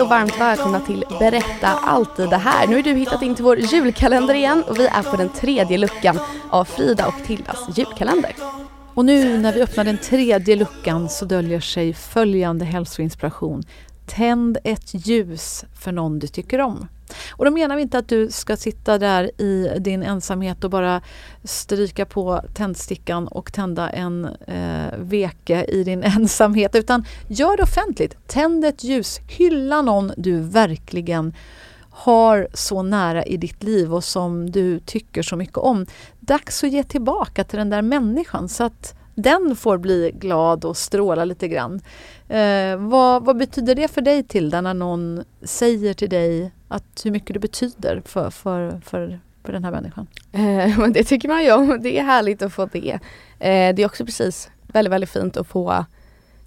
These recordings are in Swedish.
Hej och varmt välkomna till Berätta alltid det här. Nu har du hittat in till vår julkalender igen och vi är på den tredje luckan av Frida och Tildas julkalender. Och nu när vi öppnar den tredje luckan så döljer sig följande hälsoinspiration. Tänd ett ljus för någon du tycker om. Och då menar vi inte att du ska sitta där i din ensamhet och bara stryka på tändstickan och tända en eh, veke i din ensamhet utan gör det offentligt. Tänd ett ljus, hylla någon du verkligen har så nära i ditt liv och som du tycker så mycket om. Dags att ge tillbaka till den där människan så att den får bli glad och stråla lite grann. Eh, vad, vad, betyder det för dig Tilda när någon säger till dig att hur mycket det betyder för, för, för, för den här människan? Eh, det tycker man ju om. Det är härligt att få det. Eh, det är också precis väldigt, väldigt fint att få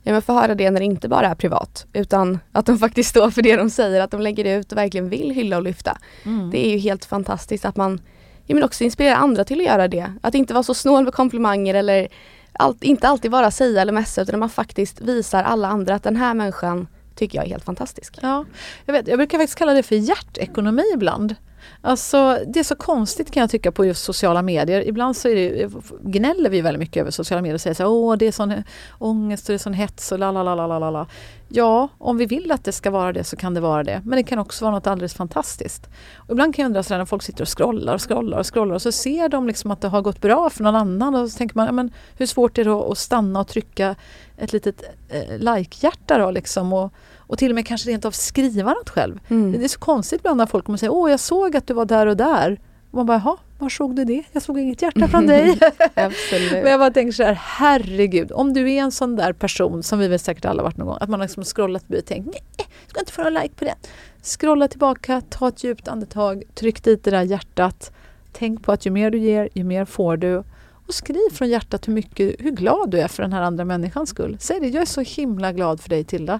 ja, men få höra det när det inte bara är privat utan att de faktiskt står för det de säger, att de lägger ut och verkligen vill hylla och lyfta. Mm. Det är ju helt fantastiskt att man ja, men också inspirerar andra till att göra det. Att inte vara så snål med komplimanger eller allt, inte alltid bara säga eller messa utan man faktiskt visar alla andra att den här människan tycker jag är helt fantastisk. Ja, jag, vet, jag brukar faktiskt kalla det för hjärtekonomi ibland. Alltså, det är så konstigt kan jag tycka på just sociala medier. Ibland så är det, gnäller vi väldigt mycket över sociala medier och säger så här, åh det är sån ångest och det är sån hets och la la la la la la. Ja, om vi vill att det ska vara det så kan det vara det. Men det kan också vara något alldeles fantastiskt. Och ibland kan jag undra så när folk sitter och scrollar och scrollar och scrollar och så ser de liksom att det har gått bra för någon annan och så tänker man, ja, men hur svårt är det att stanna och trycka ett litet eh, like-hjärta då liksom och, och till och med kanske rent av skriva något själv. Mm. Det är så konstigt ibland när folk kommer säga åh jag såg att du var där och där. Och man bara, jaha, var såg du det? Jag såg inget hjärta från dig. Men jag bara tänker så här, herregud, om du är en sån där person som vi väl säkert alla varit någon gång, att man har liksom scrollat förbi och tänkt, nej, ska inte få någon like på det. Scrolla tillbaka, ta ett djupt andetag, tryck dit det där hjärtat. Tänk på att ju mer du ger, ju mer får du. Och skriv från hjärtat hur, mycket, hur glad du är för den här andra människans skull. Säg det, jag är så himla glad för dig Tilda.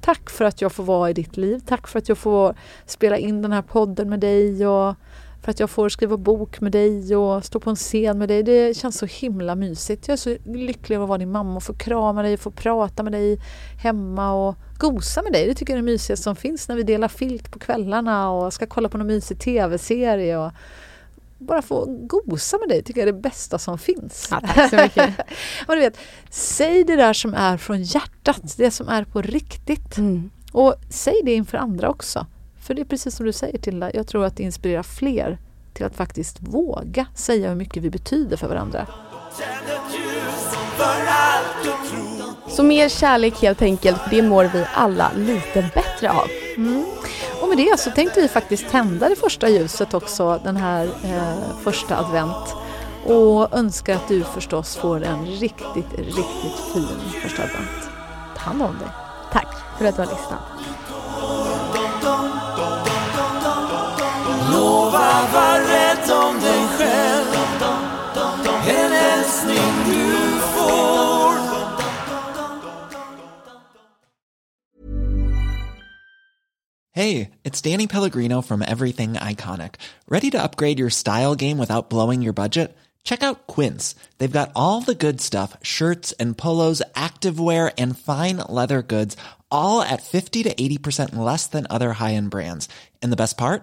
Tack för att jag får vara i ditt liv. Tack för att jag får spela in den här podden med dig och för att jag får skriva bok med dig och stå på en scen med dig. Det känns så himla mysigt. Jag är så lycklig över att vara din mamma och få krama dig, få prata med dig hemma och gosa med dig. Det tycker jag är det mysigaste som finns när vi delar filt på kvällarna och ska kolla på någon mysig tv-serie. Och bara få gosa med dig tycker jag är det bästa som finns. Ja, tack så mycket. och du vet, säg det där som är från hjärtat, det som är på riktigt. Mm. Och säg det inför andra också. För det är precis som du säger Tilda, jag tror att det inspirerar fler till att faktiskt våga säga hur mycket vi betyder för varandra. Så mer kärlek helt enkelt, för det mår vi alla lite bättre av. Mm. Och med det så tänkte vi faktiskt tända det första ljuset också den här eh, första advent. Och önskar att du förstås får en riktigt, riktigt fin första advent. Ta hand om dig. Tack för att du har lyssnat. Om dig själv En älskling du får Hey, it's Danny Pellegrino from Everything Iconic. Ready to upgrade your style game without blowing your budget? Check out Quince. They've got all the good stuff, shirts and polos, activewear and fine leather goods, all at 50 to 80% less than other high-end brands. And the best part?